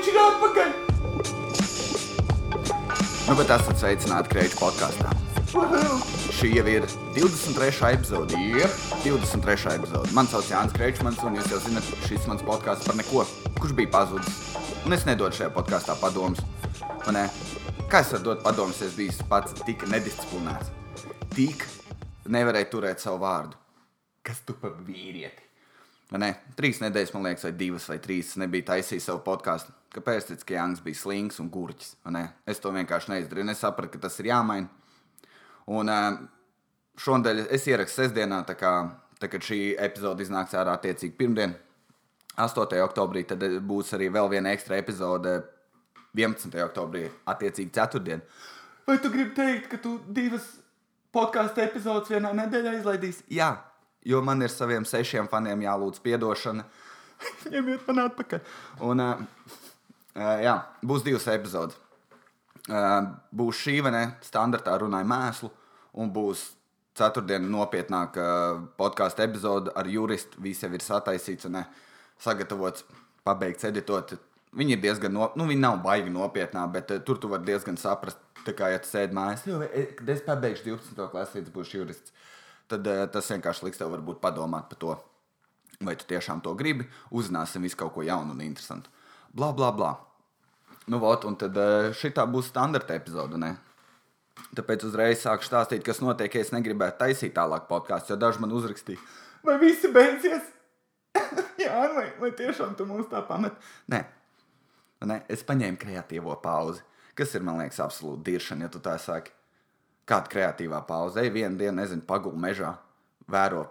viņš ir atpakaļ! Nu, bet esat sveicināti Kreņķa podkāstā. Šī jau ir 23. epizode. Jep, 23. epizode. Man sauc Jānis Kreņķis, un jūs jau zināt, šis mans podkāsts par neko, kurš bija pazudis. Un es nedodu šajā podkāstā padomus. Man? Kā es varu dot padomus, es biju pats tik nedisciplinēts? Tik nevarēju turēt savu vārdu. Kas tu par vīrieti? Ne? Trīs nedēļas, man liekas, vai divas vai trīs nebija taisījis savu podkāstu. Kāpēc? Tāpēc, ka Jānis bija slings un gurķis. Es to vienkārši neizdarīju. Es sapratu, ka tas ir jāmaina. Un šonadēļ es ierakstu sestdienā, tā kā, tā, kad šī epizode iznāks ārā attiecīgi pirmdien, 8. oktobrī, tad būs arī vēl viena ekstra epizode 11. oktobrī, attiecīgi ceturtdien. Vai tu gribi teikt, ka tu divas podkāstu epizodes vienā nedēļā izlaidīsi? Jā, jo man ir saviem sešiem faniem jālūdz atdošana. Ņemiet man atpakaļ. Un, uh, uh, jā, būs divas epizodes. Uh, būs šī vai ne, standartā runāja mēslu, un būs ceturtdiena nopietnāka podkāstu epizode ar juristu. Viss jau ir sataisīts un ne, sagatavots, pabeigts, editot. Viņi ir diezgan, no, nu, viņi nav baigi nopietnā, bet uh, tur tu vari diezgan saprast, tā kā, ja tu sēdi mājās, kad es pabeigšu 12. klasi, būšu jurists tad uh, tas vienkārši liks tev varbūt padomāt par to, vai tu tiešām to gribi. Uzzināsim visu kaut ko jaunu un interesantu. Bla, bla, bla. Nu, vot, un tad uh, šī būs standarta epizode. Ne? Tāpēc uzreiz sāku stāstīt, kas notiek, ja es negribētu taisīt tālāk podkāstu, jo daži man uzrakstīja, vai viss beidzies? Jā, vai, vai tiešām tu mūs tā pamet? Nē, Nē es paņēmu kreatīvo pauzi, kas ir, man liekas, absolūti diršana, ja tu tā saki kāda kreatīvā pauze. Ej, vienu dienu, nezinu, pagūli mežā, vēro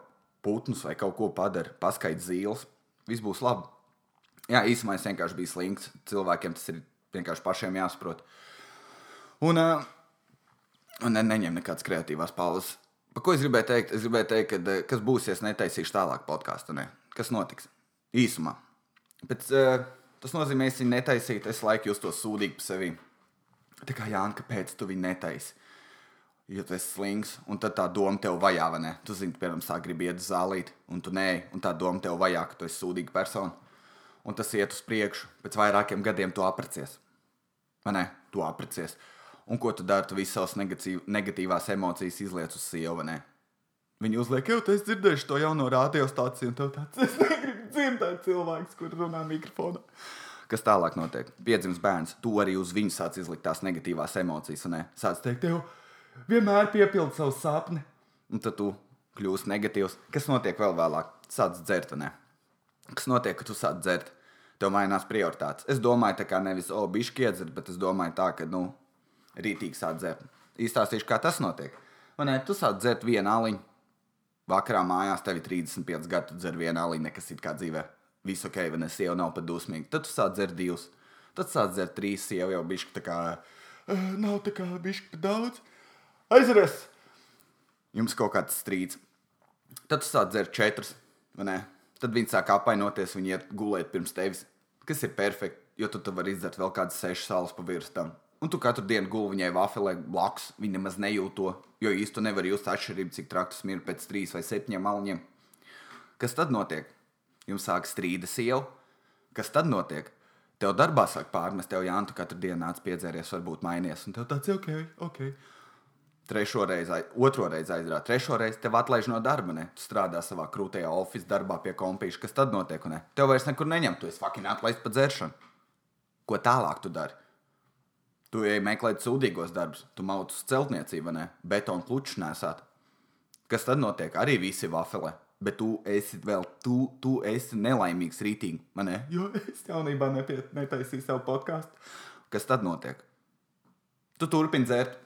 putnus vai kaut ko padara, paskaidro zīles. Viss būs labi. Jā, īsumā es vienkārši biju slinks. Cilvēkiem tas ir vienkārši pašiem jāsaprot. Un, uh, un ne, neņem nekādas kreatīvās pauzes. Par ko es gribēju teikt? Es gribēju teikt, ka, kas būs, ja es netaisīšu tālāk podkāstu. Ne? Kas notiks? Īsumā. Pēc, uh, tas nozīmē, ka es viņu netaisītu, es laiku justos sūdīgi par sevi. Tā kā Jānis, kāpēc tu viņu netaisīji? Ja tu esi slings, un tad tā doma tev vajā, vai ne? Tu zini, piemēram, sāk gribi iet uz zālīt, un tu nē, un tā doma tev vajā, ka tu esi sūdīga persona. Un tas iet uz priekšu, pēc vairākiem gadiem tu aprecies. Vai ne? Tu aprecies. Un ko tu dari? Tu visas savas negatīvās emocijas izliec uz sievu, vai ne? Viņi uzliek, jau tas dzirdējuši to jauno radiostāciju, un tev tāds - es negribu dzirdēt cilvēks, kur runā mikrofonā. Kas tālāk notiek? Piedzimis bērns, tu arī uz viņu sāc izlikt tās negatīvās emocijas, un ne? Sāc teikt, tev, vienmēr piepildi savu sapni. Un tad tu kļūsi negatīvs. Kas notiek vēl vēlāk? Sāc dzert, ne? Kas notiek, kad tu sāc dzert? Tev mainās prioritātes. Es domāju, tā kā nevis, o, bišķi iedzert, bet es domāju tā, ka, nu, rītīgi sāc dzert. Īstāstīšu, kā tas notiek. Vai ne? Tu sāc dzert vienu aliņu. Vakarā mājās tev ir 35 gadi, tu dzer vienu aliņu, nekas it kā dzīvē. Visu ok, vai ne? Sieva nav pat dusmīga. Tad tu sāc dzert divus. Tad sāc dzert trīs, sieva jau bišķi tā kā. Uh, nav tā kā bišķi daudz aizveries. Jums kaut kāds strīds. Tad tu sāc dzert četrus, vai ne? Tad viņi sāk apvainoties, viņi iet gulēt pirms tevis, kas ir perfekti, jo tu, tu vari izdzert vēl kādas sešas salas pa virstam. Un tu katru dienu guli viņai vafelē blakus, viņa nemaz nejūt to, jo īsti nevar just atšķirību, cik traktus ir pēc trīs vai septiņiem malņiem. Kas tad notiek? Jums sāk strīda sieva. Kas tad notiek? Tev darbā sāk pārmest, tev jāntu katru dienu nāc piedzēries, varbūt mainies, un tev tāds ok, ok trešo reizi, otro reizi aizrādīt, trešo reizi tev atlaiž no darba. Ne? Tu strādā savā krūtajā oficiālā darbā pie kompīša. Kas tad notiek? Ne? Tev vairs nekur neņem, tu esi fucking atlaists pa dzeršanu. Ko tālāk tu dari? Tu ej meklēt sūdīgos darbus, tu mauc uz celtniecību, ne? betonu klučus nesāt. Kas tad notiek? Arī visi vafelē. Bet tu esi vēl, tu, tu esi nelaimīgs rītīgi. Man ne? Jo es jaunībā netaisīju savu podkāstu. Kas tad notiek? Tu turpini dzert,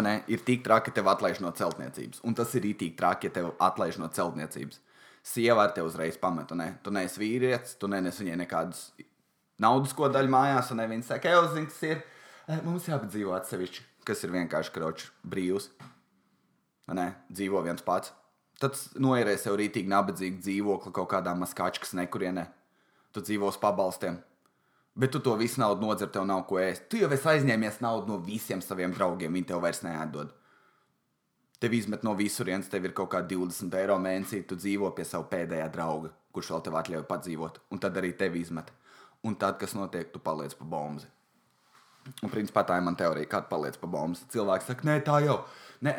ne, ir tik traki, ka tev atlaiž no celtniecības. Un tas ir tik traki, ja tev atlaiž no celtniecības. Sieva ar tevi uzreiz pamet, ne? Tu neesi vīrietis, tu nenes viņai nekādas naudas, ko daļu mājās, un viņa saka, ej, zini, kas ir. Eh, mums jāpadzīvo atsevišķi, kas ir vienkārši kročs brīvs. Ne, dzīvo viens pats. Tad noierē sev rītīgi nabadzīgu dzīvokli kaut kādā maskāčkas nekurienē. Tu dzīvo uz pabalstiem, Bet tu to visu naudu nodzer, tev nav ko ēst. Tu jau esi aizņēmies naudu no visiem saviem draugiem, viņi tev vairs neatdod. Tev izmet no visurienes, tev ir kaut kā 20 eiro mēnesī, tu dzīvo pie sava pēdējā drauga, kurš vēl tev atļauj padzīvot, un tad arī tevi izmet. un tad, kas notiek, tu paliec pa bombu. Un, principā, tā ir mana teorija, kāda paliec pa bombu. Cilvēks saka, nē, tā jau. Nē,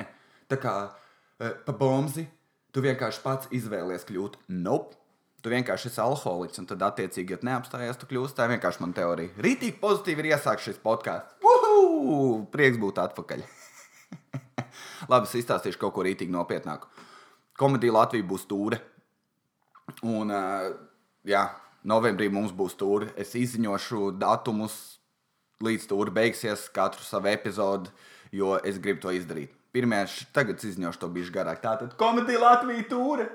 tā kā e, pa bombu tu vienkārši pats izvēlies kļūt. Nope. Tu vienkārši esi alkoholiķis, un tad, attiecīgi, ja neapstājies, tu kļūsi. Tā vienkārši mana teorija. Rītīgi pozitīvi ir iesākts šis podkāsts. Prieks būt atpakaļ. Labi, es izstāstīšu kaut ko rītīgi nopietnāku. Komēdija Latvija būs stūra. Un, uh, jā, novembrī mums būs stūra. Es izziņošu datumus līdz stūra beigsies, katru savu epizodi, jo es gribu to izdarīt. Pirmie, tagad izziņošu to bišķi garāk. Tātad komēdija Latvija stūra.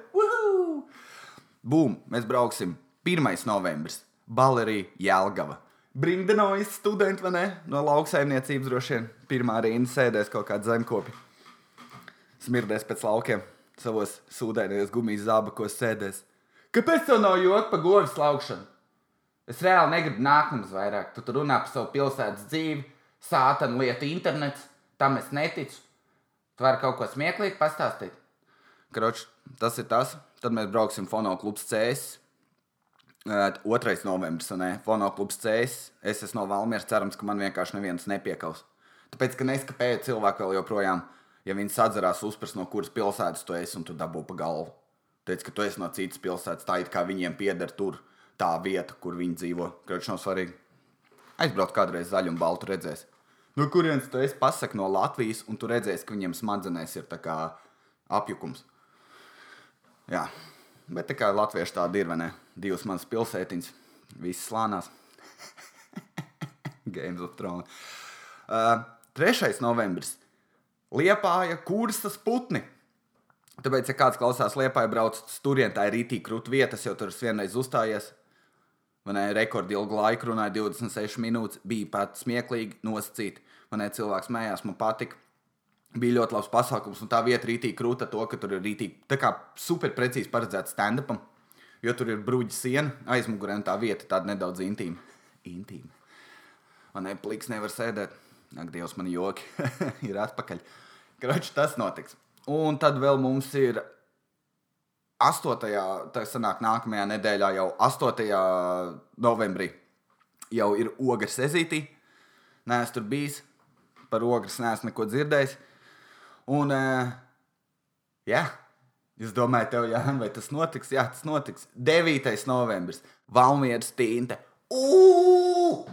Bum, mēs brauksim 1. novembris. Balerija Jēlgava. Brīndinojas studenti, vai ne? No lauksaimniecības droši vien. Pirmā rinda sēdēs kaut kāda zemkopi. Smirdēs pēc laukiem, savos sūdainajos gumijas zābakos sēdēs. Kāpēc tev nav joka par govs laukšanu? Es reāli negribu nākums vairāk. Tu tur runā par savu pilsētas dzīvi, sātanu lietu internets, tam es neticu. Tu vari kaut ko smieklīgi pastāstīt. Kroč, tas ir tas. Tad mēs brauksim Fono klubs CS. 2. novembris, un Fono klubs CS. Es esmu no Valmieras, cerams, ka man vienkārši neviens nepiekaus. Tāpēc, ka neskapēja cilvēki vēl joprojām, ja viņi sadzerās uzpras, no kuras pilsētas tu esi, un tu dabū pa galvu. Teic, ka tu esi no citas pilsētas, tā it kā viņiem pieder tur tā vieta, kur viņi dzīvo. Kroč nav svarīgi. Aizbraukt kādreiz zaļu un baltu redzēs. No kurienes tu esi pasakot no Latvijas, un tu redzēsi, ka viņiem smadzenēs ir apjukums. Jā, bet tā kā latvieši tādi ir, vai ne? Divas manas pilsētiņas, visas slānās. Games of Thrones. Uh, 3. novembris. Liepāja kursas putni. Tāpēc, ja kāds klausās liepāja, brauc turien, tā ir rītīgi krūta vieta, jau tur vienreiz uzstājies. Man ir rekordi ilgu laiku, runāja 26 minūtes, bija pat smieklīgi nosacīti. Man ir cilvēks mējās, man patika bija ļoti labs pasākums, un tā vieta rītīgi krūta to, ka tur ir kā super precīzi paredzēts stand-upam, jo tur ir bruģa siena aizmugurē, un tā vieta tāda nedaudz intīma. Intīma. Man nepliks nevar sēdēt. Ak, Dievs, man joki ir atpakaļ. Kroči, tas notiks. Un tad vēl mums ir 8. tā sanāk nākamajā nedēļā, jau 8. novembrī, jau ir ogres ezītī. Nē, es tur bijis, par ogres neesmu neko dzirdējis. Un, uh, jā, es domāju, tev, jā, vai tas notiks? Jā, tas notiks. 9. novembris, Valmieras tīnta. Ugh!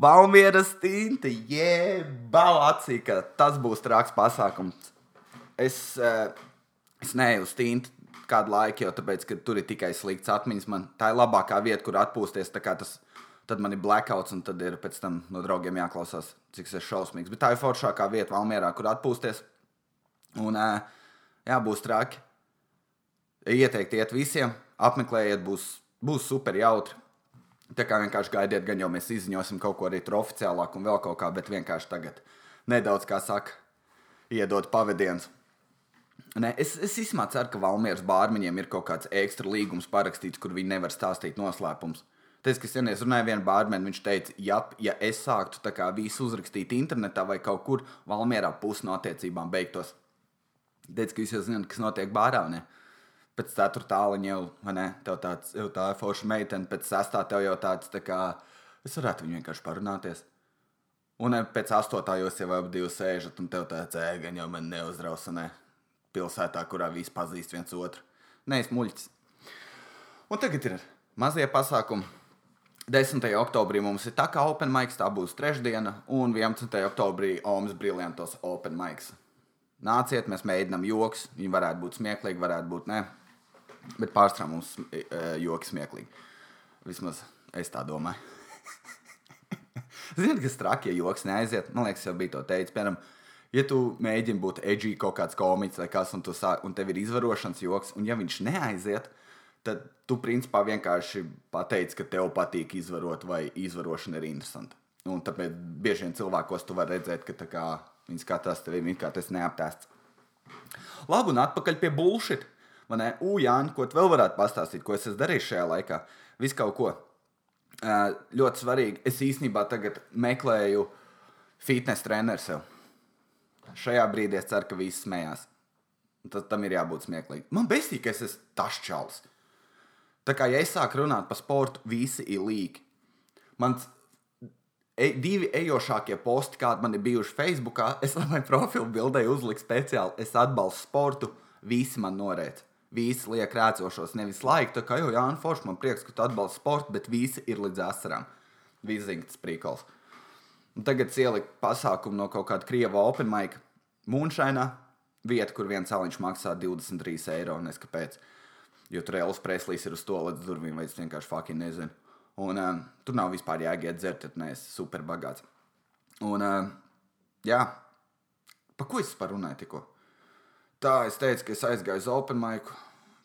Valmieras tīnta, jēba acī, ka tas būs traks pasākums. Es, uh, es neju uz tīntu kādu laiku, jo tāpēc, tur ir tikai slikts atmiņas. Man tā ir labākā vieta, kur atpūsties. Tas, tad man ir blackouts, un tad ir pēc tam no draugiem jāklausās, cik tas ir šausmīgs. Bet tā ir foršākā vieta Valmierā, kur atpūsties. Un, jā, būs traki. Ieteikt iet visiem, apmeklējiet, būs, būs super jautri. Tā kā vienkārši gaidiet, gan jau mēs izziņosim kaut ko arī tur oficiālāk un vēl kaut kā, bet vienkārši tagad nedaudz, kā saka, iedot pavadienus. Ne, es es īstenībā ceru, ka Valmieras bārmeņiem ir kaut kāds ekstra līgums parakstīts, kur viņi nevar stāstīt noslēpumus. Tas, kas sen es runāju, viena bārmeni, viņš teica, ja, ja es sāktu visu uzrakstīt internetā vai kaut kur, Valmierā pusi no attiecībām beigtos. Teicu, ka jūs jau zināt, kas notiek bārā. Ne? Pēc ceturtā tāliņa jau, ne, tev tāds, jau tā forša meitene, pēc sestā tev jau tāds, tā kā, es varētu viņu vienkārši parunāties. Un pēc astotā jūs jau abi divi sēžat, un tev tāds ēga, jau man neuzrausa, ne, pilsētā, kurā visi pazīst viens otru. Nē, es muļķis. Un tagad ir mazie pasākumi. 10. oktobrī mums ir tā kā Open Mics, tā būs trešdiena, un 11. oktobrī Omas Briljantos Open Mics. Nāciet, mēs mēģinām joks. Viņi varētu būt smieklīgi, varētu būt ne. Bet pārsvarā mums e, e, joki smieklīgi. Vismaz es tā domāju. Ziniet, kas traki, ja joks neaiziet. Man liekas, jau bija to teicis. Piemēram, ja tu mēģini būt edgy kaut kāds komiķis vai kas, un, sā, un tev ir izvarošanas joks, un ja viņš neaiziet, tad tu principā vienkārši pateici, ka tev patīk izvarot vai izvarošana ir interesanta. Un tāpēc bieži vien cilvēkos tu vari redzēt, ka kā, viņi skatās tevi, viņi kā tas neaptēsts. Labi, un atpakaļ pie bullshit. Man ir, Ujāna, ko tu vēl varētu pastāstīt, ko es esmu darījis šajā laikā? Visu kaut ko. Ļoti svarīgi. Es īstenībā tagad meklēju fitnes treneru sev. Šajā brīdī es ceru, ka visi smējās. Tad tam ir jābūt smieklīgam. Man besīk, ka es esmu tašķāls. Tā kā ja es sāku runāt par sportu, visi ir līķi. Mans e, divi ejošākie posti, kādi man ir bijuši Facebook, es savai profilu bildē uzliku speciāli. Es atbalstu sportu, visi man norēdz. Visi liek rēcošos, nevis laiku, tā kā jau Jānis Foršs, man prieks, ka tu atbalsti sportu, bet visi ir līdz asarām. Visi zina, tas prīkols. Un tagad ielikt pasākumu no kaut kāda krieva open mic mūnšainā, vieta, kur viens celiņš maksā 23 eiro, un es kāpēc. Jo tur Elvis Preslīs ir uz to līdz durvīm, vai es vienkārši fucking nezinu. Un um, tur nav vispār jāiet dzert, tad neesi super bagāts. Un, um, jā, pa ko es par runāju tikko? Tā es teicu, ka es aizgāju uz Open Mic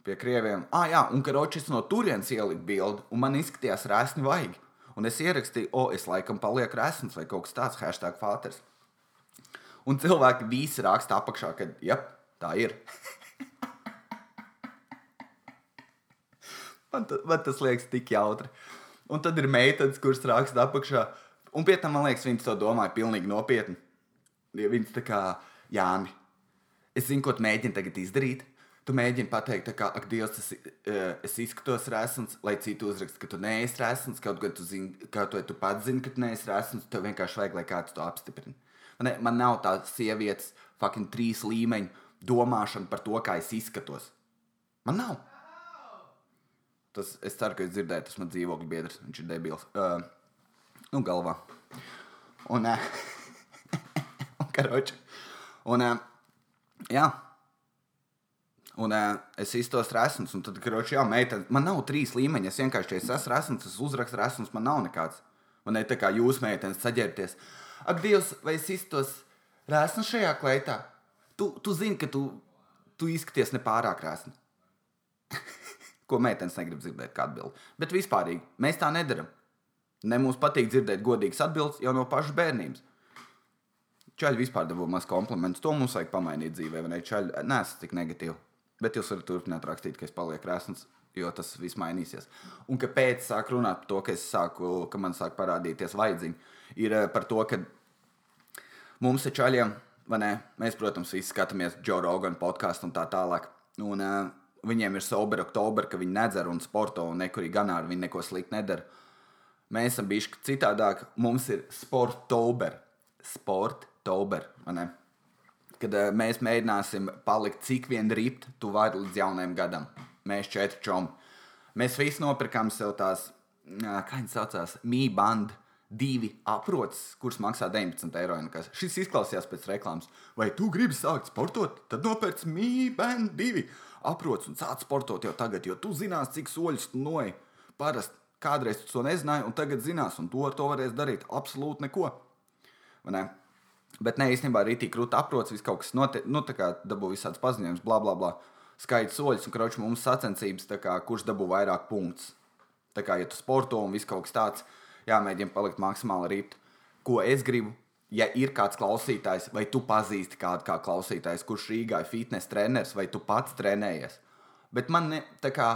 pie krieviem. Ah, jā, un ka Ročis no turienes ielika bildi, un man izskatījās rēsni vajag. Un es ierakstīju, o, es laikam palieku resns vai kaut kas tāds, hashtag fāters. Un cilvēki visi raksta apakšā, ka, jā, tā ir. man, man tas liekas tik jautri. Un tad ir meitenes, kuras raksta apakšā. Un pie tam, man liekas, viņas to domāja pilnīgi nopietni. Ja viņas tā kā Jāni. Es zinu, ko tu mēģini tagad izdarīt. Tu mēģini pateikt, ka, ak, Dievs, es, es izskatos rēsns, lai citu uzrakst, ka tu neesi rēsns. Kaut gan tu, zini, kaut vai tu pats zini, ka tu neesi rēsns, tev vienkārši vajag, lai kāds to apstiprina. Man, man nav tā sievietes, fucking trīs līmeņu domāšana par to, kā es izskatos. Man nav. Tas, es ceru, ka jūs dzirdējat, tas man dzīvokļa biedrs. Viņš ir debils. Uh, nu, galvā. Un, uh, un karoči. Un, uh, jā. Un uh, es iztos resns, un tad, karoči, jā, meitene, man nav trīs līmeņi. Es vienkārši, ja es esmu resns, es uzrakstu resns, man nav nekāds. Man ir tā kā jūs, meitenes, saģērbties. Ak, Dievs, vai es iztos resns šajā kleitā? Tu, tu zini, ka tu, tu izskaties nepārāk resns ko meitenes negrib dzirdēt, kā atbildi. Bet vispārīgi mēs tā nedaram. Ne mums patīk dzirdēt godīgas atbildes jau no pašas bērnības. Čaļi vispār dabū maz komplimentus. To mums vajag pamainīt dzīvē, vai ne? Čaļi nesat tik negatīvi. Bet jūs varat turpināt rakstīt, ka es palieku resns, jo tas viss mainīsies. Un kāpēc sāk runāt par to, ka, sāku, ka man sāk parādīties vajadzīgi, ir eh, par to, ka mums ir čaļiem, vai ne? Mēs, protams, visi skatāmies Joe Rogan podkāstu un tā tālāk. Un, uh, viņiem ir sober oktober, ka viņi nedzer un sporto un nekurī ganā ar viņu neko sliktu nedara. Mēs esam bijuši citādāk. Mums ir sportober. Sportober. Kad uh, mēs mēģināsim palikt cik vien ript, tu vari līdz jaunajam gadam. Mēs četri čomi. Mēs visi nopirkām sev tās, kā viņas saucās, mīband divi aprots, kurš maksā 19 eiro. Nekas. Šis izklausījās pēc reklāmas. Vai tu gribi sākt sportot? Tad nopērc mīband divi aprots un sāc sportot jau tagad, jo tu zinās, cik soļus tu noej. Parasti kādreiz tu to nezināji, un tagad zinās, un to ar to varēs darīt absolūti neko. Ne? Bet nē, īstenībā arī tik krūti aprots, viss kaut kas notiek, nu, tā kā dabū visādas paziņojumus, bla, bla, bla. Skaits soļus, un kroči mums sacensības, kā, kurš dabū vairāk punktus. Tā kā, ja tu sporto un viss kaut kas tāds, jāmēģina palikt maksimāli rīt. Ko es gribu, ja ir kāds klausītājs, vai tu pazīsti kādu kā klausītājs, kurš Rīgā ir fitnes treneris, vai tu pats trenējies. Bet man ne, tā kā.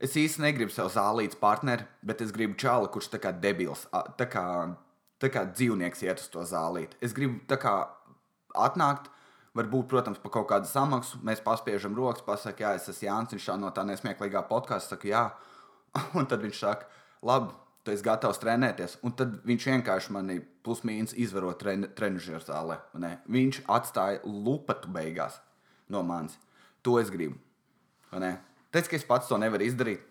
Es īsti negribu sev zālīts partneri, bet es gribu čāli, kurš tā kā debils, tā kā, tā kā dzīvnieks iet uz to zālīti. Es gribu tā kā atnākt, varbūt, protams, par kaut kādu samaksu. Mēs paspiežam rokas, pasakām, jā, es esmu Jānis, viņš no tā nesmieklīgā podkāstā saka, jā. Un tad viņš saka, labi, tu esi gatavs trenēties. Un tad viņš vienkārši mani plus-mínus izvaro tren, trenižera zālē. Ne? Viņš atstāja lupatu beigās no manis. To es gribu. Teic, ka es pats to nevaru izdarīt.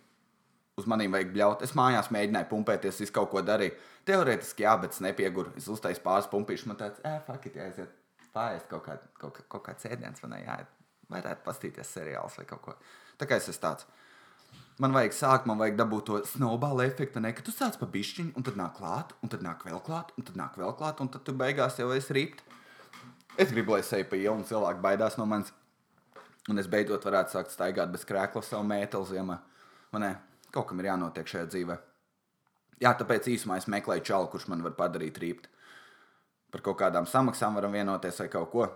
Uz maniem vajag bļaut. Es mājās mēģināju pumpēties, es kaut ko darīju. Teorētiski, jā, bet es nepieguru. Es uztaisīju pāris pumpīšus. Man tāds, eh, fuck, it, jāiziet pāriest kaut, kā, kaut, kaut kāds ēdiens, vai ne? Jā, varētu pastīties seriāls vai kaut ko. Tā kā es esmu tāds man vajag sākt, man vajag dabūt to snowball efektu, ne, ka tu sāc pa bišķiņu, un tad nāk klāt, un tad nāk vēl klāt, un tad nāk vēl klāt, un tad tu beigās jau esi rīpt. Es gribu, lai es eju pa ielu, un cilvēki baidās no manis. Un es beidzot varētu sākt staigāt bez krēkla savu mēteli ziemā. Man ne, kaut kam ir jānotiek šajā dzīvē. Jā, tāpēc īsumā es meklēju čalu, kurš man var padarīt rīpt. Par kaut kādām samaksām varam vienoties vai kaut ko.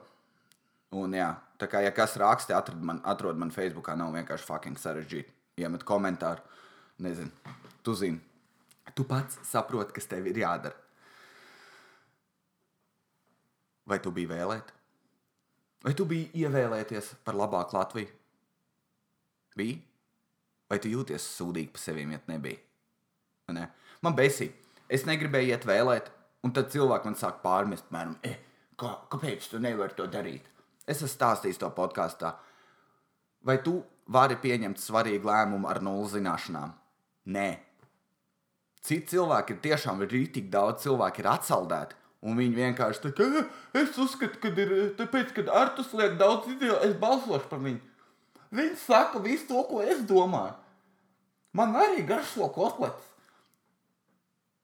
Un jā, tā kā ja kas raksta, atrod man, atrod man Facebookā, nav vienkārši fucking sarežģīti iemet komentāru. Nezinu, tu zini, tu pats saproti, kas tev ir jādara. Vai tu biji vēlēt? Vai tu biji ievēlēties par labāku Latviju? Bija? Vai tu jūties sūdīgi par sevi, ja nebija? Ne? Man besī. Es negribēju iet vēlēt, un tad cilvēki man sāk pārmest, piemēram, e, kā, kāpēc tu nevari to darīt? Es esmu stāstījis to podkāstā. Vai tu vari pieņemt svarīgu lēmumu ar nulli zināšanām? Nē. Citi cilvēki ir tiešām rītīgi daudz cilvēku ir atsaldēti. Un viņi vienkārši tā kā es uzskatu, ka ir tāpēc, ka Artus liek daudz video, es balsošu par viņu. Viņi saka visu to, ko es domāju. Man arī garšo kotlets.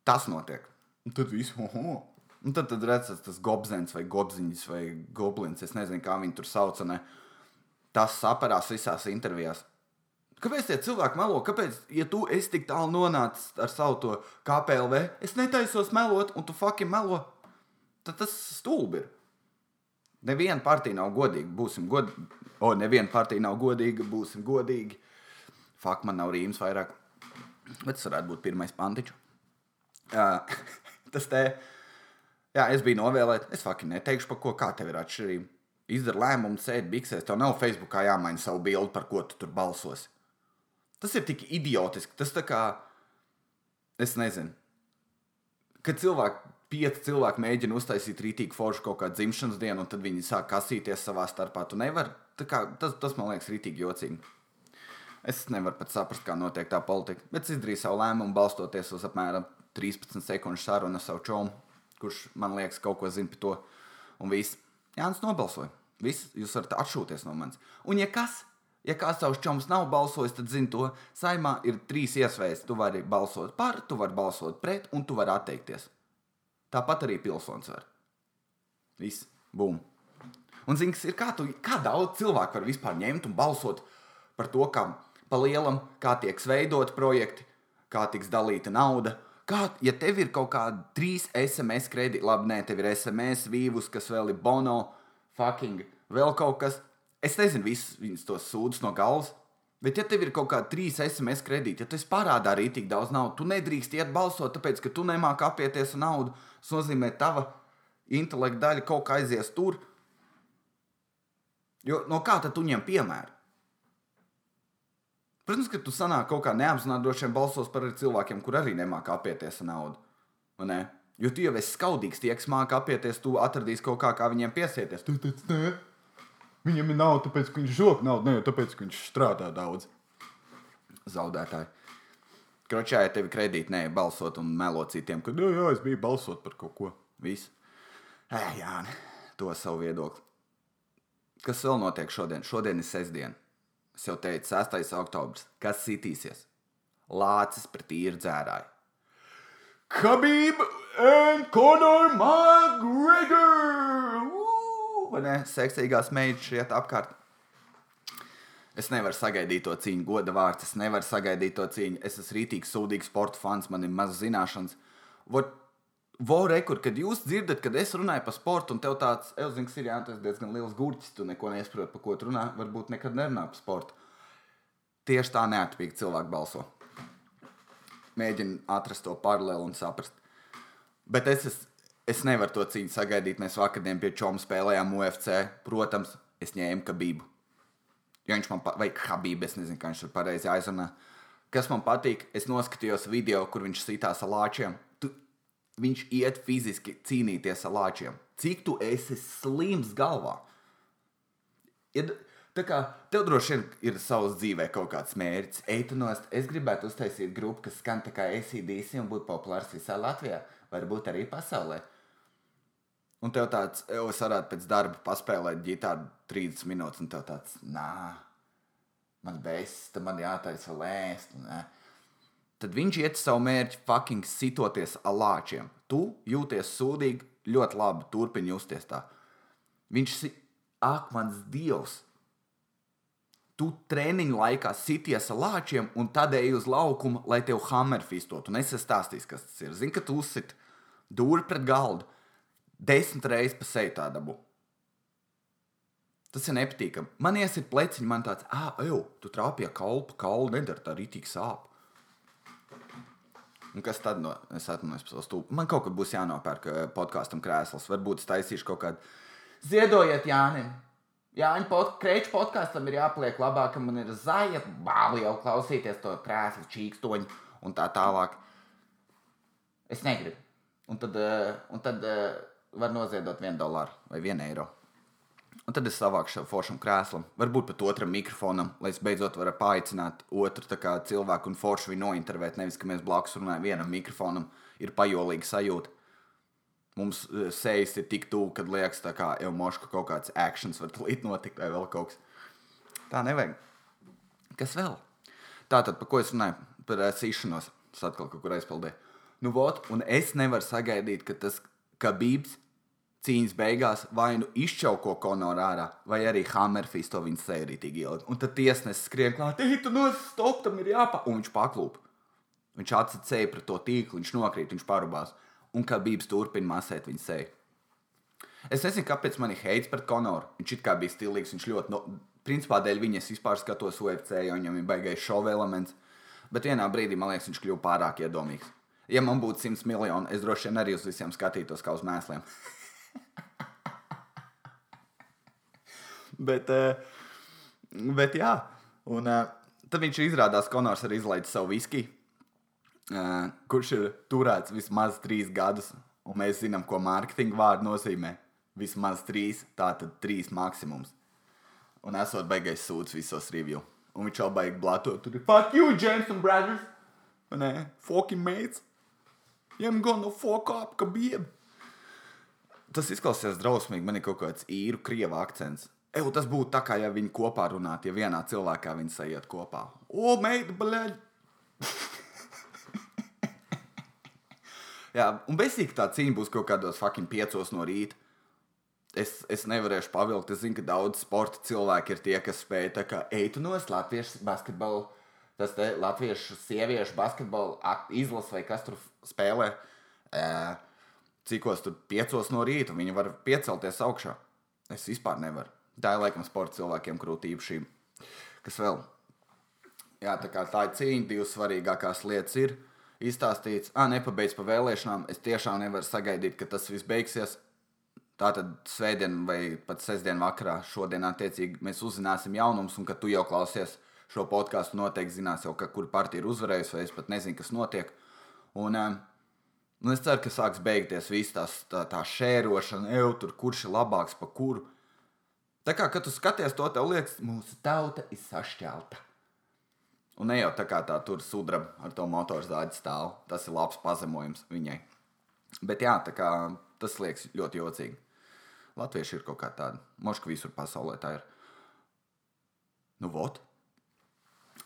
Tas notiek. Un tad viss, oho. Un tad, tad redzams, tas gobzens vai gobziņš vai goblins. Es nezinu, kā viņi tur sauc. Ne? Tas saparās visās intervijās. Kāpēc tie cilvēki melo? Kāpēc, ja tu esi tik tālu nonācis ar savu to KPLV, es netaisos melot, un tu fucking melo, tad tas stulbi ir. Neviena partija nav godīga, būsim godīgi. O, neviena partija nav godīga, būsim godīgi. Fakt, man nav rīms vairāk. Bet tas varētu būt pirmais pantiņš. Uh, tas te, jā, es biju novēlēts. Es faktiski neteikšu, par ko kā tev ir atšķirība. Izdara lēmumu, sēdi biksēs. Tev nav Facebookā jāmaina savu bildi, par ko tu tur balsosi. Tas ir tik idiotiski. Tas tā kā, es nezinu, kad cilvēki, pieci cilvēki mēģina uztaisīt rītīgu foršu kaut kādu dzimšanas dienu, un tad viņi sāk kasīties savā starpā. Tu nevari. Kā, tas, tas man liekas rītīgi jocīgi. Es nevaru pat saprast, kā notiek tā politika, bet es izdarīju savu lēmumu, balstoties uz apmēram 13 sekundžu sarunu ar savu čomu, kurš man liekas kaut ko zina par to. Un viss, Jānis nobalsoja. Viss, jūs varat atšūties no manis. Un, ja kas, ja kāds savs čoms nav balsojis, tad zini to, saimā ir trīs iespējas. Tu vari balsot par, tu vari balsot pret, un tu vari atteikties. Tāpat arī pilsonis var. Viss, bum. Un zini, kas ir, kā, tu, kā daudz cilvēku var vispār ņemt un balsot par to, kā pa lielam, kā tiek veidot projekti, kā tiks dalīta nauda. Kā, ja tev ir kaut kādi trīs SMS kredīti, labi, nē, tev ir SMS, vīvus, kas vēl ir bono, fucking, vēl kaut kas. Es nezinu, visus viņus tos sūdzas no galvas. Bet, ja tev ir kaut kādi trīs SMS kredīti, ja tu parādā arī tik daudz naudas, tu nedrīkst iet balsot, tāpēc, ka tu nemāki apieties ar naudu. Tas nozīmē, ka tava intelekta daļa kaut kā aizies tur. Jo no kā tad tu ņem piemēru? Protams, ka tu sanāk kaut kā neapzināti droši vien balsos par cilvēkiem, kur arī nemāki apieties ar naudu. Ne? Jo tu jau esi skaudīgs, tie, kas māca apieties, tu atradīsi kaut kā, kā viņiem piesieties. Tu teici, nē, viņam ir nauda, tāpēc, ka viņš žok naudu, ne tāpēc, ka viņš strādā daudz. Zaudētāji. Kročā, ja tev ir kredīti, nē, balsot un melot citiem, ka, jā, jā, es biju balsot par kaut ko. Viss. Ē, jā, to savu viedokli. Kas vēl notiek šodien? Šodien ir sestdiena. Es jau teicu, 6. oktobris. Kas sitīsies? Lācis pret īru dzērāju. And Conor McGregor! Uu! Vai ne? Seksīgās meitas šeit apkārt. Es nevaru sagaidīt to cīņu, goda vārds. Es nevaru sagaidīt to cīņu. Es esmu rītīgs, sūdīgs sporta fans, man ir maz zināšanas. Vot, Vorekur, kad jūs dzirdat, kad es runāju par sportu, un tev tāds, Elzings, ir jā, tas diezgan liels gurķis, tu neko nesaproti, par ko tu runā, varbūt nekad nerunā par sportu. Tieši tā neatkarīgi cilvēki balso. Mēģina atrast to paralēlu un saprast. Bet es, es, es nevaru to cīņu sagaidīt. Mēs vakarā pie čoma spēlējām UFC. Protams, es ņēmu kabību. Ja viņš man patīk, vai habību, es nezinu, kā viņš tur pareizi aizrunā. Kas man patīk, es noskatījos video, kur viņš sitās ar lāčiem viņš iet fiziski cīnīties ar lāčiem. Cik tu esi slims galvā? Ir, tā kā tev droši vien ir savs dzīvē kaut kāds mērķis, eitānos, es gribētu uztaisīt grupu, kas skan tā kā ACDC un būtu populārs visā Latvijā, varbūt arī pasaulē. Un tev tāds, es varētu pēc darba paspēlēt ģitāru 30 minūtes, un tev tāds, nā, man bēs, man jātaisa lēst. Nā tad viņš iet savu mērķi, fucking sitoties ar lāčiem. Tu jūties sūdīgi, ļoti labi, turpini justies tā. Viņš ir, ak, mans dievs! Tu treniņu laikā sities ar lāčiem un tad ej uz laukumu, lai tev hammerfistot. Un es stāstīšu, kas tas ir. Zini, ka tu uzsit dūri pret galdu desmit reizes pa seju tā dabu. Tas ir nepatīkami. Man iesit pleciņi, man tāds, ah, ej, tu trāpīji kalpu, kaulu nedara tā rītīgi sāp. Un kas tad no, es atvainojos par savu stūpu? Man kaut kad būs jānopērk eh, podkāstam krēsls. Varbūt es taisīšu kaut kādu. Ziedojiet Jānim! Jāņa pod, kreču podkāstam ir jāpliek labāk, ka man ir zaļa bāli jau klausīties to krēslu čīkstoņu un tā tālāk. Es negribu. Un tad, uh, un tad uh, var noziedot vienu dolāru vai vienu eiro. Un tad es savāku šo foršam krēslam, varbūt pat otram mikrofonam, lai es beidzot varu paaicināt otru kā, cilvēku un foršu viņu nointervēt. Nevis, ka mēs blakus runājam vienam mikrofonam, ir pajolīga sajūta. Mums uh, sejas ir tik tuvu, kad liekas, ka emošu kaut kāds akcents var tulīt notikt vai vēl kaut kas. Tā nevajag. Kas vēl? Tātad, par ko es runāju? Par uh, sīšanos. Tas atkal kaut kur aizpildīja. Nu, vot, un es nevaru sagaidīt, ka tas kabības cīņas beigās vai nu izčauko konoru ārā, vai arī Hammerfīs to viņa tik ilgi. Un tad tiesnesis skrien klāt, ej, tu no stop, tam ir jāpa. Un viņš paklūp. Viņš atsacēja pret to tīklu, viņš nokrīt, viņš parubās. Un kā bības turpina masēt viņa seju. Es nezinu, kāpēc man ir heits pret Konoru. Viņš it kā bija stilīgs, viņš ļoti, no, principā dēļ viņa es vispār skatos UFC, jo viņam ir baigais šova elements. Bet vienā brīdī man liekas, viņš kļuva pārāk iedomīgs. Ja man būtu 100 miljoni, es droši vien arī uz visiem skatītos kā uz mēsliem. bet, uh, bet jā, un uh, tad viņš izrādās, Konors arī izlaiž savu viskiju, kurš ir turēts vismaz trīs gadus. Un mēs zinām, ko mārketinga vārds nozīmē. Vismaz trīs, tātad trīs maksimums. Un esot beigais sūds visos review. Un viņš jau baigi blatot. Tur ir fuck you, James and Brothers. Nē, fucking mates. I'm gonna fuck up, ka bieb. Tas izklausās drausmīgi. Man ir kaut kāds īru krieva akcents. Eju, tas būtu tā, kā ja viņi kopā runātu, ja vienā cilvēkā viņi sajiet kopā. O, meita, blēģi! Jā, un besīgi tā cīņa būs kaut kādos fucking piecos no rīta. Es, es nevarēšu pavilkt. Es zinu, ka daudz sporta cilvēki ir tie, kas spēj tā kā eitu no latviešu basketbolu. Tas te latviešu sieviešu basketbolu izlase vai kas tur spēlē. Cikos tur piecos no rīta viņi var piecelties augšā. Es vispār nevaru. Tā ir laikam sporta cilvēkiem krūtība šī. Kas vēl? Jā, tā kā tā ir cīņa, divas svarīgākās lietas ir izstāstīts, ah, nepabeidz pa vēlēšanām. Es tiešām nevaru sagaidīt, ka tas viss beigsies. Tātad svētdien vai pat sestdien vakarā šodien attiecīgi mēs uzzināsim jaunumus, un kad tu jau klausies šo podkāstu, noteikti zinās jau, ka, kur partija ir uzvarējusi, vai es pat nezinu, kas notiek. Un, un es ceru, ka sāks beigties viss tās, tā, tā šērošana, jau tur, kurš ir labāks pa kuru. Tā kā, kad tu skaties to, tev liekas, mūsu tauta ir sašķelta. Un ne jau tā kā tā tur sudraba ar to motorzāģi stāv. Tas ir labs pazemojums viņai. Bet jā, tā kā tas liekas ļoti jocīgi. Latvieši ir kaut kā tādi. Moška visur pasaulē tā ir. Nu, vot.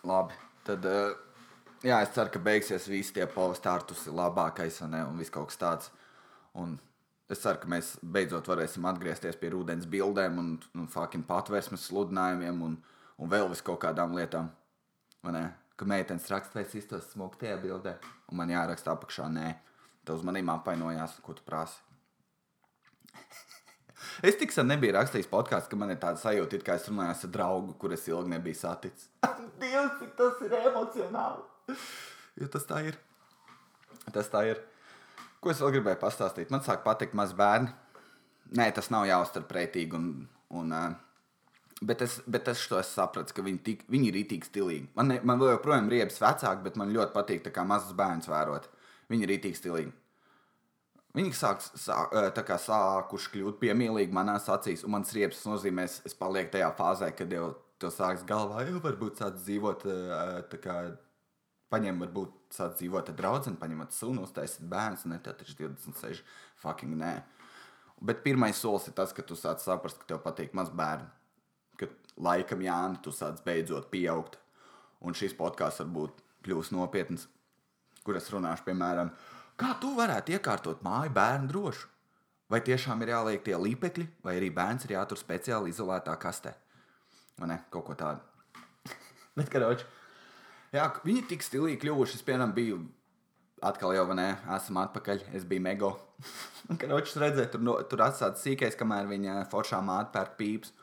Labi. Tad, eh, jā, es ceru, ka beigsies visi tie postartus ir labākais un, un viss kaut kas tāds. Un es ceru, ka mēs beidzot varēsim atgriezties pie ūdens bildēm un, un fucking patvērsmes sludinājumiem un, un vēl vis kaut kādām lietām. Ka meitenes raksta, vai es iztos smuku tajā bildē, un man jāraksta apakšā, nē, tev uz maniem apvainojās, ko tu prasi. es tik sen nebiju rakstījis podkāstu, ka man ir tāda sajūta, it kā es runāju ar draugu, kurus ilgi nebiju saticis. Dievs, cik tas ir emocionāli! jo tas tā ir. Tas tā ir. Ko es vēl gribēju pastāstīt? Man sāk patikt maz bērni. Nē, tas nav jāuztver pretīgi un, un uh, Bet es, bet es to sapratu, ka viņi, tik, viņi ir itīgi stilīgi. Man, ne, man vēl joprojām ir riebas vecāki, bet man ļoti patīk kā mazus bērnus vērot. Viņi ir itīgi stilīgi. Viņi sāk, sāk, kā, sākuši kļūt piemīlīgi manās acīs, un mans riepas nozīmē, es, palieku tajā fāzē, kad jau to sāks galvā, jau varbūt sāc dzīvot, kā, paņem, varbūt sāc dzīvot ar draugu, paņemat sunu, uztaisīt bērnu, ne tā taču 26, fucking nē. Bet pirmais solis ir tas, ka tu sāc saprast, ka tev patīk maz bērnu laikam, Jāni, tu sāc beidzot pieaugt. Un šis podkāsts varbūt kļūs nopietns, kur es runāšu, piemēram, kā tu varētu iekārtot māju bērnu drošu. Vai tiešām ir jāliek tie līpekļi, vai arī bērns ir jātur speciāli izolētā kastē. Vai ne? Kaut ko tādu. Bet, karoči, jā, viņi tik stilīgi kļuvuši. Es, piemēram, biju atkal jau, ne, esam atpakaļ. Es biju mego. Un, karoči, redzēju, tur, no, tur atstāts sīkais, kamēr viņa foršā māte pērk pīps.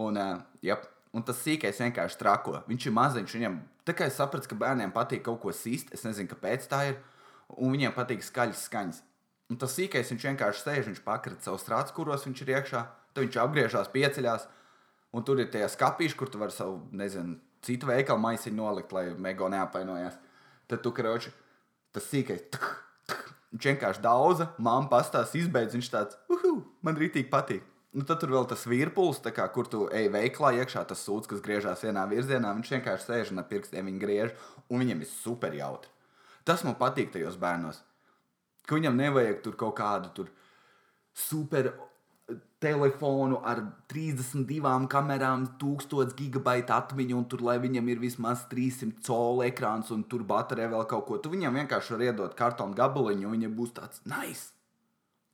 Un, uh, jep, un tas sīkais vienkārši trako. Viņš ir maziņš. Viņam, es sapratu, ka bērniem patīk kaut ko sīst, es nezinu, kāpēc tā ir. Un viņiem patīk skaļas skaņas. Un tas sīkais viņš vienkārši sēž, viņš pakrata savu strācu, kuros viņš ir iekšā. Tad viņš apgriežās, pieceļās. Un tur ir tie skāpīši, kur tu vari savu, nezinu, citu veikalu maisiņu nolikt, lai mego neapvainojās. Tad tu karoči, tas sīkais. Tuk, tuk, Viņš vienkārši daudza, māma pastāsta, izbeidz. Viņš tāds, uhu, man rītīgi patīk. Nu, tad tur vēl tas virpulis, kā, kur tu ej veiklā iekšā, tas sūds, kas griežās vienā virzienā. Viņš vienkārši sēž un ar pirkstiem viņa griež, un viņam ir super jautri. Tas man patīk tajos bērnos. Ka viņam nevajag tur kaut kādu tur super telefonu ar 32 kamerām, 1000 gigabaita atmiņu, un tur, lai viņam ir vismaz 300 colu ekrāns, un tur baterija vēl kaut ko. Tu viņam vienkārši var iedot kartonu gabaliņu, un viņam būs tāds nice.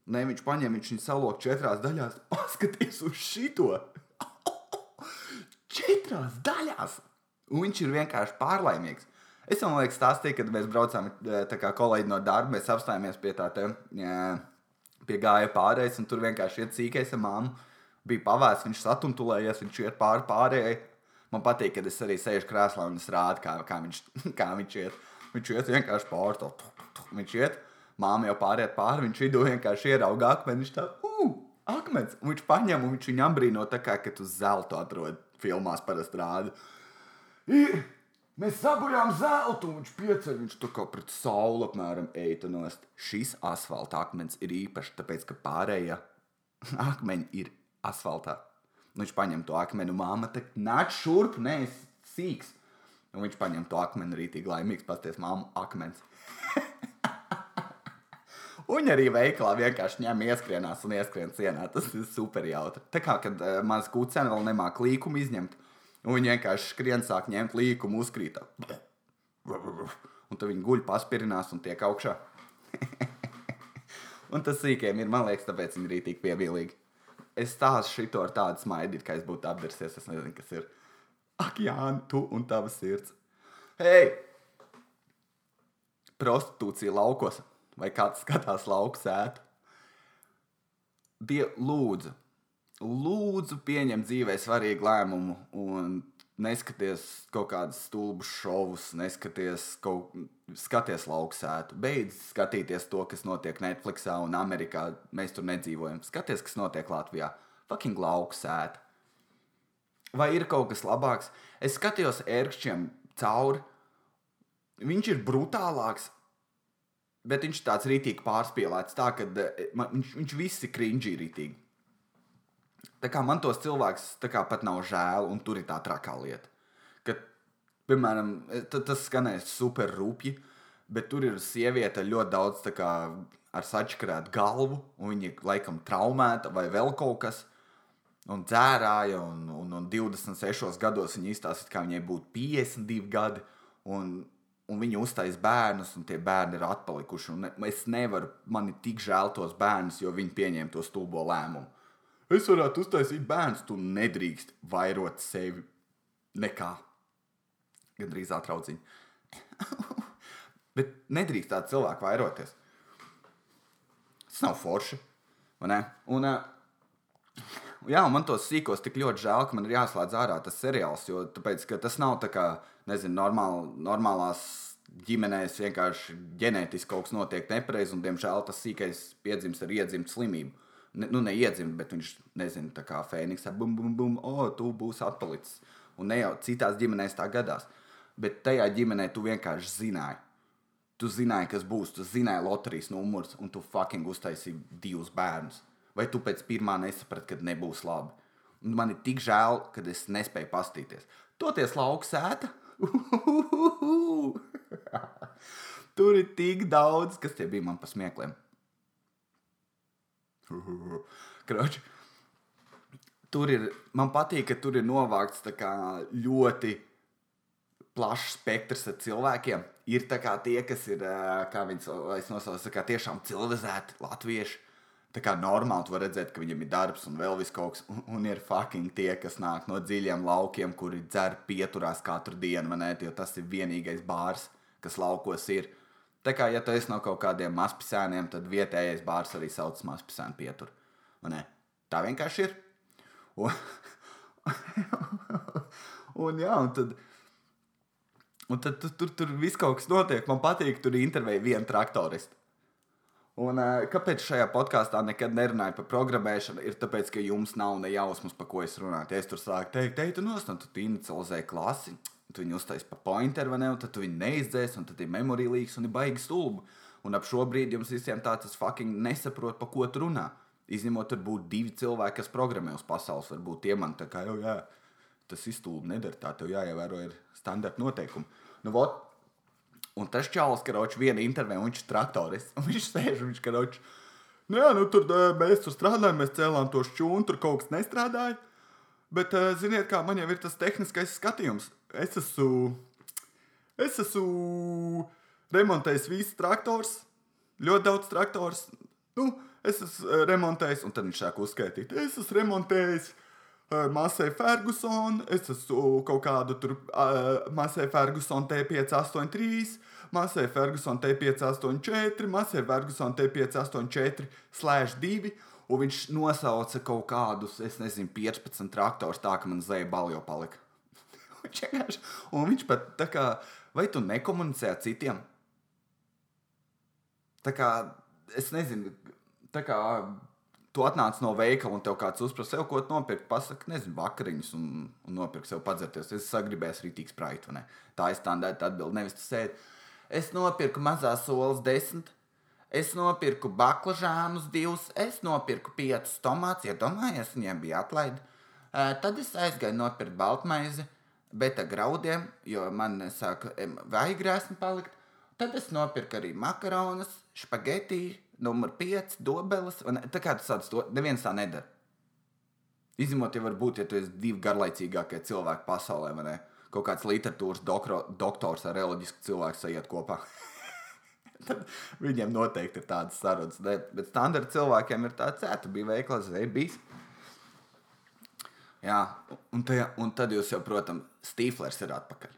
Nē, viņš paņem, viņš viņu salok četrās daļās. Paskaties uz šito! četrās daļās! Un viņš ir vienkārši pārlaimīgs. Es jau liekas, stāstīju, kad mēs braucām kā kolēģi no darba, mēs apstājāmies pie tā te, jā, pie gāja pārējais, un tur vienkārši iet cīkais ar māmu. Bija pavēsts, viņš satuntulējies, viņš iet pāri pārējai. Man patīk, kad es arī sēžu krēslā un es rādu, kā, kā, viņš, kā viņš iet. Viņš iet vienkārši pāri to. Viņš iet, māma jau pāriet pāri, viņš vidū vienkārši ierauga akmeni. Viņš tā, uh, akmens! Un viņš paņem un viņš viņu apbrīno tā kā, ka tu zeltu atrod filmās parasti rādi. Ir! Mēs sabojājām zeltu, un viņš pieceļ, viņš tā kā pret sauli apmēram eita nost. Šis asfalta akmens ir īpašs, tāpēc, ka pārējie akmeņi ir asfaltā. Un viņš paņem to akmeni, māma te nāc šurp, nē, sīks. Un viņš paņem to akmeni rītīgi laimīgs, pasties māmu akmens. Un arī veikalā vienkārši ņem ieskrienās un ieskrien cienā. Tas ir super jautri. Tā kā, kad uh, mans kucēns vēl nemāk līkumu izņemt, Un viņi vienkārši skrien, sāk ņemt līkumu, uzkrīt. Un tad viņi guļ, paspirinās un tiek augšā. un tas sīkiem ir, man liekas, tāpēc viņi ir tik pievilīgi. Es stāstu šito ar tādu smaidu, kā es būtu apdarsies. Es nezinu, kas ir. Ak, Jā, tu un tavs sirds. Hei! Prostitūcija laukos. Vai kāds skatās lauku sētu? Die, lūdzu, lūdzu, pieņem dzīvē svarīgu lēmumu un neskaties kaut kādus stulbus šovus, neskaties kaut skaties lauksētu. Beidz skatīties to, kas notiek Netflixā un Amerikā. Mēs tur nedzīvojam. Skaties, kas notiek Latvijā. Fucking lauksētu. Vai ir kaut kas labāks? Es skatījos ērkšķiem cauri. Viņš ir brutālāks, bet viņš tāds rītīgi pārspīlēts. Tā, ka man, viņš, viņš viss ir krinģī rītīgi. Tā kā man tos cilvēkus pat nav žēl, un tur ir tā trakā lieta. Ka, piemēram, tas skanēs super rupji, bet tur ir sieviete ļoti daudz kā, ar sačakarētu galvu, un viņa ir laikam traumēta vai vēl kaut kas. Un dzērāja, un, un, un 26 gados viņa izstāsta, ka viņai būtu 52 gadi, un, un viņa uztais bērnus, un tie bērni ir atpalikuši. Un es nevaru, man ir tik žēl tos bērnus, jo viņi pieņēma to stulbo lēmumu. Es varētu uztaisīt bērnu, tu nedrīkst vairot sevi nekā. Gan drīz atrauciņi. Bet nedrīkst tādu cilvēku vairoties. Tas nav forši. Un, jā, man tos sīkos tik ļoti žēl, ka man ir jāslēdz ārā tas seriāls. Jo tāpēc, tas nav tā kā, nezinu, normāl, normālās ģimenēs vienkārši ģenētiski kaut kas notiek nepareizi, un, diemžēl, tas sīkais piedzimst ar iedzimtu slimību ne, nu, neiedzimt, bet viņš nezina, tā kā Fēniks, bum, bum, bum, o, oh, tu būsi atpalicis. Un ne jau citās ģimenēs tā gadās. Bet tajā ģimenē tu vienkārši zināji. Tu zināji, kas būs, tu zināji loterijas numurs, un tu fucking uztaisīji divus bērnus. Vai tu pēc pirmā nesaprati, ka nebūs labi? Un man ir tik žēl, ka es nespēju pastīties. Toties lauka sēta. Tur ir tik daudz, kas tie bija man pa smiekliem. Kroči. Tur ir, man patīk, ka tur ir novākts ļoti plašs spektrs ar cilvēkiem. Ir tie, kas ir, kā viņas nosauc, kā tiešām civilizēti latvieši. Tā kā normāli tu vari redzēt, ka viņam ir darbs un vēl viss kaut kas. Un, un ir fucking tie, kas nāk no dziļiem laukiem, kuri dzer pieturās katru dienu, ne, jo tas ir vienīgais bārs, kas laukos ir. Tā kā, ja tu esi no kaut kādiem mazpilsēniem, tad vietējais bārs arī sauc mazpilsēnu pieturu. Tā vienkārši ir. Un, un, jā, un tad, un tad tur, tur, tur viss kaut kas notiek. Man patīk, tur intervēja vienu traktoristu. Un, kāpēc šajā podkāstā nekad nerunāju par programmēšanu? Ir tāpēc, ka jums nav ne jausmas, par ko es runāju. Ja es tur sāku teikt, teikt, nu, tu inicializēji klasi, tu viņu uztaisīji pa pointeru, vai ne? Un tad tu viņu neizdzēsi, un tad ir memorija līnijas un ir baigi stulbi. Un ap šo brīdi jums visiem tāds es fucking nesaprotu, pa ko tu runā. Izņemot, tur būtu divi cilvēki, kas programmē uz pasaules. Varbūt tie man tā kā jau, jā, tas iztūlīt nedara tā, tev jāievēro ir standarta noteikumi. Nu, vot, Un tas čalis, ka roč viena intervijā, un viņš ir traktorists. Un viņš sēž un viņš ka roč. Nu jā, nu tur mēs tur strādājam, mēs cēlām to šķūnu, tur kaut kas nestrādāja. Bet, ziniet, kā man jau ir tas tehniskais skatījums. Es esmu, es esmu remontējis visus traktors, ļoti daudz traktors. Nu, es esmu remontējis, un tad viņš sāk uzskaitīt. Es esmu remontējis uh, Masai Ferguson, es esmu kaut kādu tur uh, Masai Ferguson T583, Masai Ferguson T584, Masai Ferguson T584 slash 2. Un viņš nosauca kaut kādus, es nezinu, 15 traktorus, tā ka man zēja baljo palika. viņš vienkārši, un viņš pat tā kā, vai tu nekomunicē ar citiem? Tā kā, es nezinu, tā kā tu atnāc no veikala un tev kāds uzprasa, ko nopirkt, pasakā, nezinu, vakariņas un, un nopirkt sev padzerties. Es sagribēju rītīgs spraitu? Tā ir standarta atbilde. Nevis tas sēdi. Es nopirku mazās solas desmit. Es nopirku baklažānus divus, es nopirku piecus tomātus, iedomājieties, viņiem bija atlaide. Tad es aizgāju nopirkt baltmaizi, bet ar graudiem, jo man sāka vajag palikt. Tad es nopirku arī makaronus, spagetī, numur 5, dobeles. Un, tā kā tas tāds, to neviens tā nedara. Izņemot, ja varbūt, ja tu esi divi garlaicīgākie cilvēki pasaulē, vai ne? Kaut kāds literatūras dokro, doktors ar reliģisku cilvēku sajiet kopā. Tad viņiem noteikti ir tādas sarunas. Bet standarta cilvēkiem ir tāds, ka tu biji veiklā, zvejas bijis. Jā, un, tajā, un tad jūs jau, protams, Stīflers ir atpakaļ.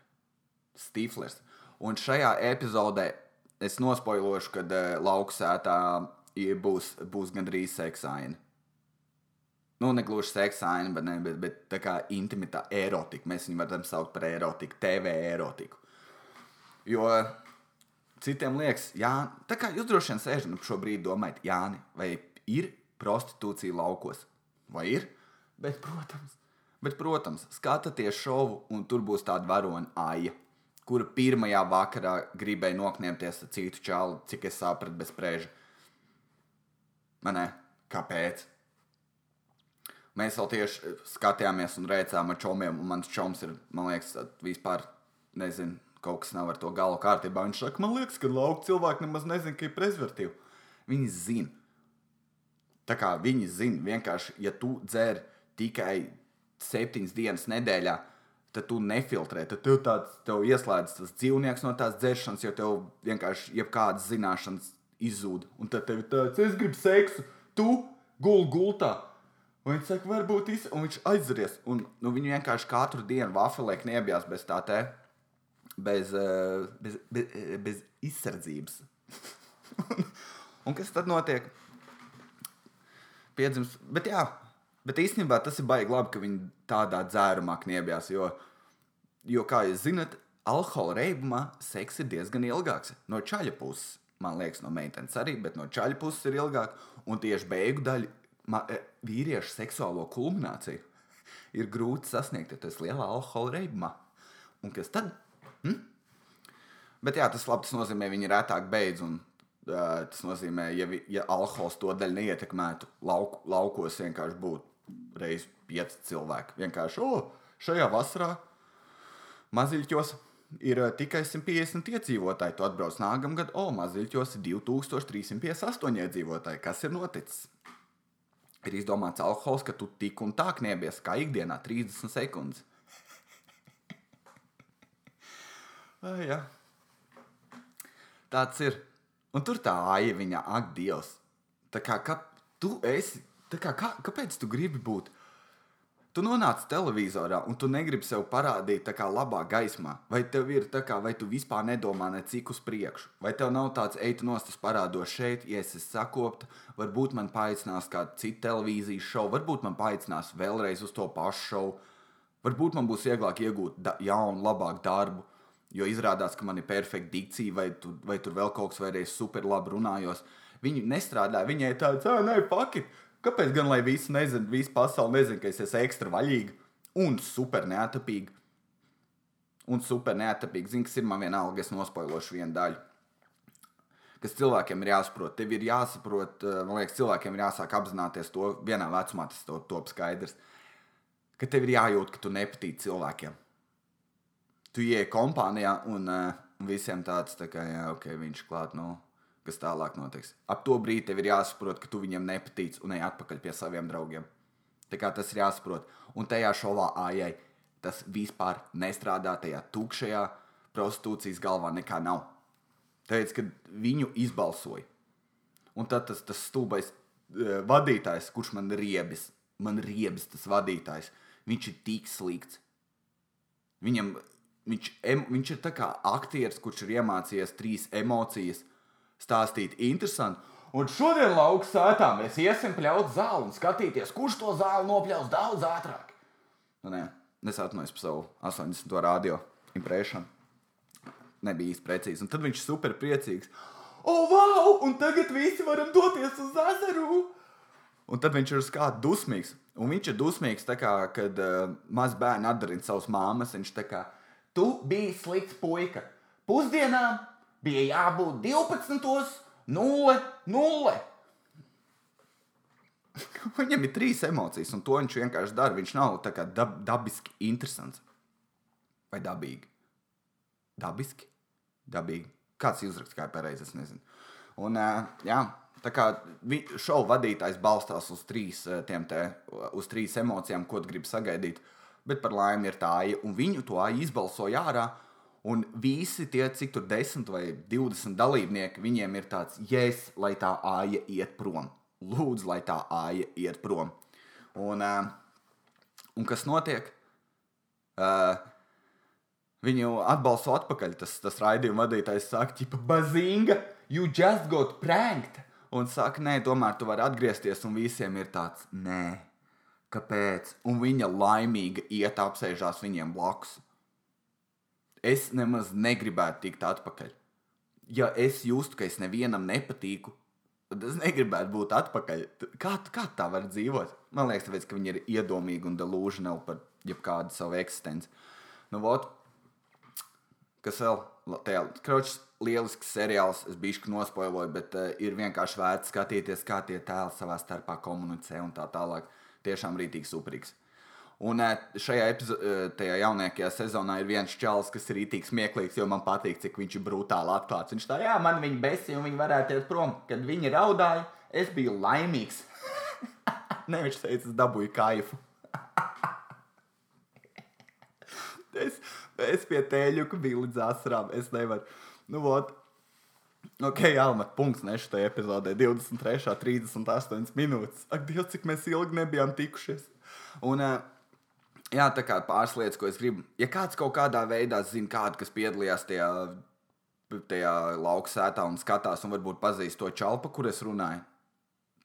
Stīflers. Un šajā epizodē es nospoilošu, ka uh, lauksētā būs, būs gandrīz seksaini. Nu, ne gluži seksaini, bet, ne, bet, bet tā kā intimitā erotika. Mēs viņu varam saukt par erotiku, TV erotiku. Jo citiem liekas, jā, tā kā jūs droši vien sēžat un šobrīd domājat, Jāni, vai ir prostitūcija laukos? Vai ir? Bet, protams, bet, protams skatāties šovu, un tur būs tāda varona aija kura pirmajā vakarā gribēja nokņemties ar citu čālu, cik es sapratu, bez prēža. Manē, kāpēc? Mēs vēl tieši skatījāmies un rēcām ar čomiem, un mans čoms ir, man liekas, vispār nezinu, kaut kas nav ar to galu kārtībā. Viņš saka, man liekas, ka lauka cilvēki nemaz nezina, ka ir prezervatīva. Viņi zina. Tā kā viņi zina, vienkārši, ja tu dzer tikai septiņas dienas nedēļā, tad tu nefiltrē. Tad tev tāds tev ieslēdz tas dzīvnieks no tās dzeršanas, jo tev vienkārši jebkādas zināšanas izzūd. Un tad tev ir tāds, es gribu seksu, tu gul gultā. Un viņš saka, varbūt is... un viņš aizries. Un nu, viņi vienkārši katru dienu vafelē kniebjās bez tā te, bez, eh, bez, bez, bez izsardzības. un, un kas tad notiek? Piedzims, bet jā, Bet īstenībā tas ir baigi labi, ka viņi tādā dzērumā kniebjās. Jo, jo kā jūs zinat, alkohola reibumā seks ir diezgan ilgāks. No čaļa puses, man liekas, no meitenes arī, bet no čaļa puses ir ilgāk. Un tieši beigu daļa ma, e, vīriešu seksuālo kulmināciju ir grūti sasniegt, ja tas ir lielā alkohola reibumā. Un kas tad? Hm? Bet jā, tas labi, tas nozīmē, ka viņi retāk beidz. Un, uh, tas nozīmē, ja, ja alkohols to daļu neietekmētu, lauk, laukos vienkārši būtu reizes pieci cilvēki. Vienkārši, oh, šajā vasarā maziļķos ir uh, tikai 150 iedzīvotāji. Tu atbrauc nākamgad, o, oh, maziļķos ir 2358 iedzīvotāji. Kas ir noticis? Ir izdomāts alkohols, ka tu tik un tā kniebies kā ikdienā 30 sekundes. Ai, jā. Tāds ir. Un tur tā aija viņa, ak, Dievs. Tā kā, kā tu esi kā, kā, kāpēc tu gribi būt? Tu nonāc televizorā un tu negribi sev parādīt tā kā labā gaismā. Vai tev ir tā kā, vai tu vispār nedomā necik uz priekšu? Vai tev nav tāds eitu nostas parādos šeit, ja es esmu sakopta, varbūt man paaicinās kādu citu televīzijas šovu, varbūt man paaicinās vēlreiz uz to pašu šovu, varbūt man būs vieglāk iegūt jaunu, labāku darbu, jo izrādās, ka man ir perfekta dikcija, vai, tu, vai tur vēl kaut kas, vai arī super labi runājos. Viņi nestrādā, viņai tāds, ah, nē, pakit! Kāpēc gan lai visi nezina, visa pasaule nezina, ka es esmu ekstra vaļīga un super neatapīga? Un super neatapīga. Zini, kas ir man vienalga, es nospoilošu vienu daļu. kas cilvēkiem ir jāsaprot. Tev ir jāsaprot, eh, man liekas, cilvēkiem ir jāsāk apzināties to vienā vecumā, tas to top skaidrs, ka tev ir jājūt, ka tu nepatīc cilvēkiem. Tu ieej kompānijā un uh, visiem tāds, tā kā, jā, ok, viņš klāt, nu, kas tālāk notiks. Ap to brīdi tev ir jāsaprot, ka tu viņam nepatīc un ej atpakaļ pie saviem draugiem. Tā kā tas ir jāsaprot. Un tajā šovā ājai tas vispār nestrādā tajā tukšajā prostitūcijas galvā nekā nav. Tāpēc, kad viņu izbalsoja, un tad tas, tas stulbais uh, vadītājs, kurš man riebis, man riebis tas vadītājs, viņš ir tik slikts. Viņam, viņš, em, viņš ir tā kā aktieris, kurš ir iemācījies trīs emocijas, stāstīt interesanti. Un šodien lauka sētā mēs iesim pļaut zāli un skatīties, kurš to zāli nopļaus daudz ātrāk. Nu, nē, es atvainojos par savu 80. radio impresiju. Nebija īsti precīzi. Un tad viņš super priecīgs. O, oh, wow! Un tagad visi varam doties uz ezeru! Un tad viņš ir uz kādu dusmīgs. Un viņš ir dusmīgs, kā, kad uh, maz bērni atdarina savus māmas. Viņš tā kā, tu biji slikts puika. Pusdienām bija jābūt 12. 0, 0. Viņam ir trīs emocijas, un to viņš vienkārši dara. Viņš nav tā kā dab, dabiski interesants. Vai dabīgi? Dabiski? Dabīgi. Kāds uzraksts, kā ir pareizi, es nezinu. Un, uh, jā, tā kā šovu vadītājs balstās uz trīs, te, uz trīs emocijām, ko grib sagaidīt, bet par laimi ir tā, un viņu to izbalsoja ārā. Un visi tie, cik tur 10 vai 20 dalībnieki, viņiem ir tāds, jēs, lai tā āja iet prom. Lūdzu, lai tā āja iet prom. Un, uh, un kas notiek? Uh, viņu atbalstu atpakaļ. Tas, tas raidījuma vadītājs saka, ka bazinga, you just got pranked. Un saka, nē, tomēr tu vari atgriezties, un visiem ir tāds, nē, kāpēc? Un viņa laimīga iet apsēžās viņiem blakus es nemaz negribētu tikt atpakaļ. Ja es justu, ka es nevienam nepatīku, tad es negribētu būt atpakaļ. Kā, kā tā var dzīvot? Man liekas, tāpēc, ka viņi ir iedomīgi un delusionāli par jebkādu savu eksistenci. Nu, vot, kas vēl? Tajā kročs lielisks seriāls, es biju nospoiloju, bet uh, ir vienkārši vērts skatīties, kā tie tēli savā starpā komunicē un tā tālāk. Tiešām rītīgi superīgs. Un šajā epizodē, jaunākajā sezonā, ir viens čels, kas ir itī smieklīgs, jo man patīk, cik viņš ir brutāli atklāts. Viņš tā, jā, man viņa besīja, un viņi varētu iet prom. Kad viņi raudāja, es biju laimīgs. Nē, viņš teica, es dabūju kaifu. es, es pie tēļuka biju līdz asarām. Es nevaru. Nu, vot. Ok, Alma, punkts nešu tajā epizodē. 23, 38 minūtes. Ak, Dievs, cik mēs ilgi nebijām tikušies. Un, uh, Jā, tā kā pāris lietas, ko es gribu. Ja kāds kaut kādā veidā zina kādu, kas piedalījās tajā, tajā lauka sētā un skatās, un varbūt pazīst to čalpu, kur es runāju,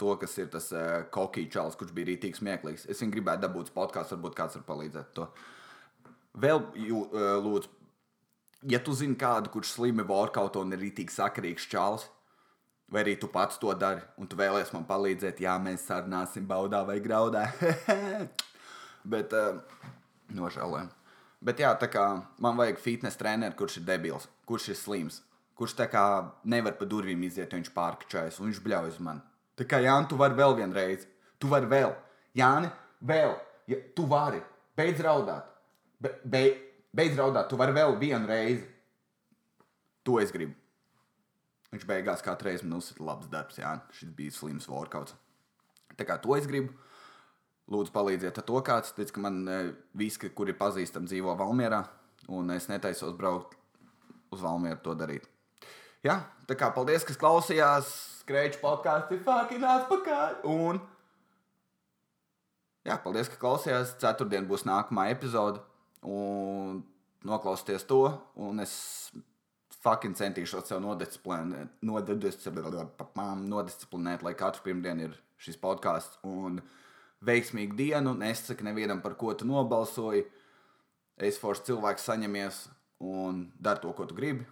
to, kas ir tas uh, kokī čalis, kurš bija rītīgs smieklīgs. Es viņu gribētu dabūt podkāstu, varbūt kāds var palīdzēt to. Vēl jū, uh, lūdzu, ja tu zini kādu, kurš slimi workout un ir rītīgi sakarīgs čalis, vai arī tu pats to dari, un tu vēlēsies man palīdzēt, jā, mēs sarunāsim baudā vai graudā. Bet uh, nožēlojam. Bet jā, tā kā man vajag fitnes treneru, kurš ir debils, kurš ir slims, kurš tā kā nevar pa durvīm iziet, ja viņš pārkačājas un viņš bļauj uz mani. Tā kā Jānis, tu vari vēl vienreiz, tu vari vēl. Jāni, vēl, ja, tu vari, beidz raudāt. Be, be, beidz raudāt, tu vari vēl vienu reizi. To es gribu. Viņš beigās katru reizi man uzsita labs darbs, Jā, šis bija slims workouts. Tā kā to es gribu. Lūdzu, palīdziet to kāds. Tic, ka man e, visi, kuri pazīstami, dzīvo Valmjerā, un es netaisos braukt uz Valmjeru to darīt. Jā, tā kā paldies, kas klausījās. Skreču podkāstu ir fucking atpakaļ. Un, jā, paldies, ka klausījās. Ceturtdien būs nākamā epizode. Un noklausieties to. Un es fucking centīšos sev nodisciplinēt, nodisciplinēt, nodisciplinēt lai katru pirmdienu ir šis podkāsts. Un, veiksmīgu dienu, nesaku nevienam, par ko tu nobalsoji. Es forši cilvēks saņemies un dari to, ko tu gribi.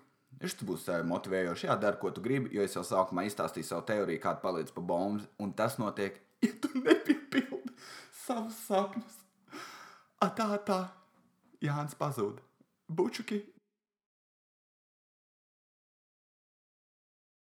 Šis būs motivējoši. Jā, dari, ko tu gribi, jo es jau sākumā izstāstīju savu teoriju, kāda palīdz pa bombu, un tas notiek, ja tu nepiepildi savus sapņus. Tā, tā, Jānis pazūd. Bučuki!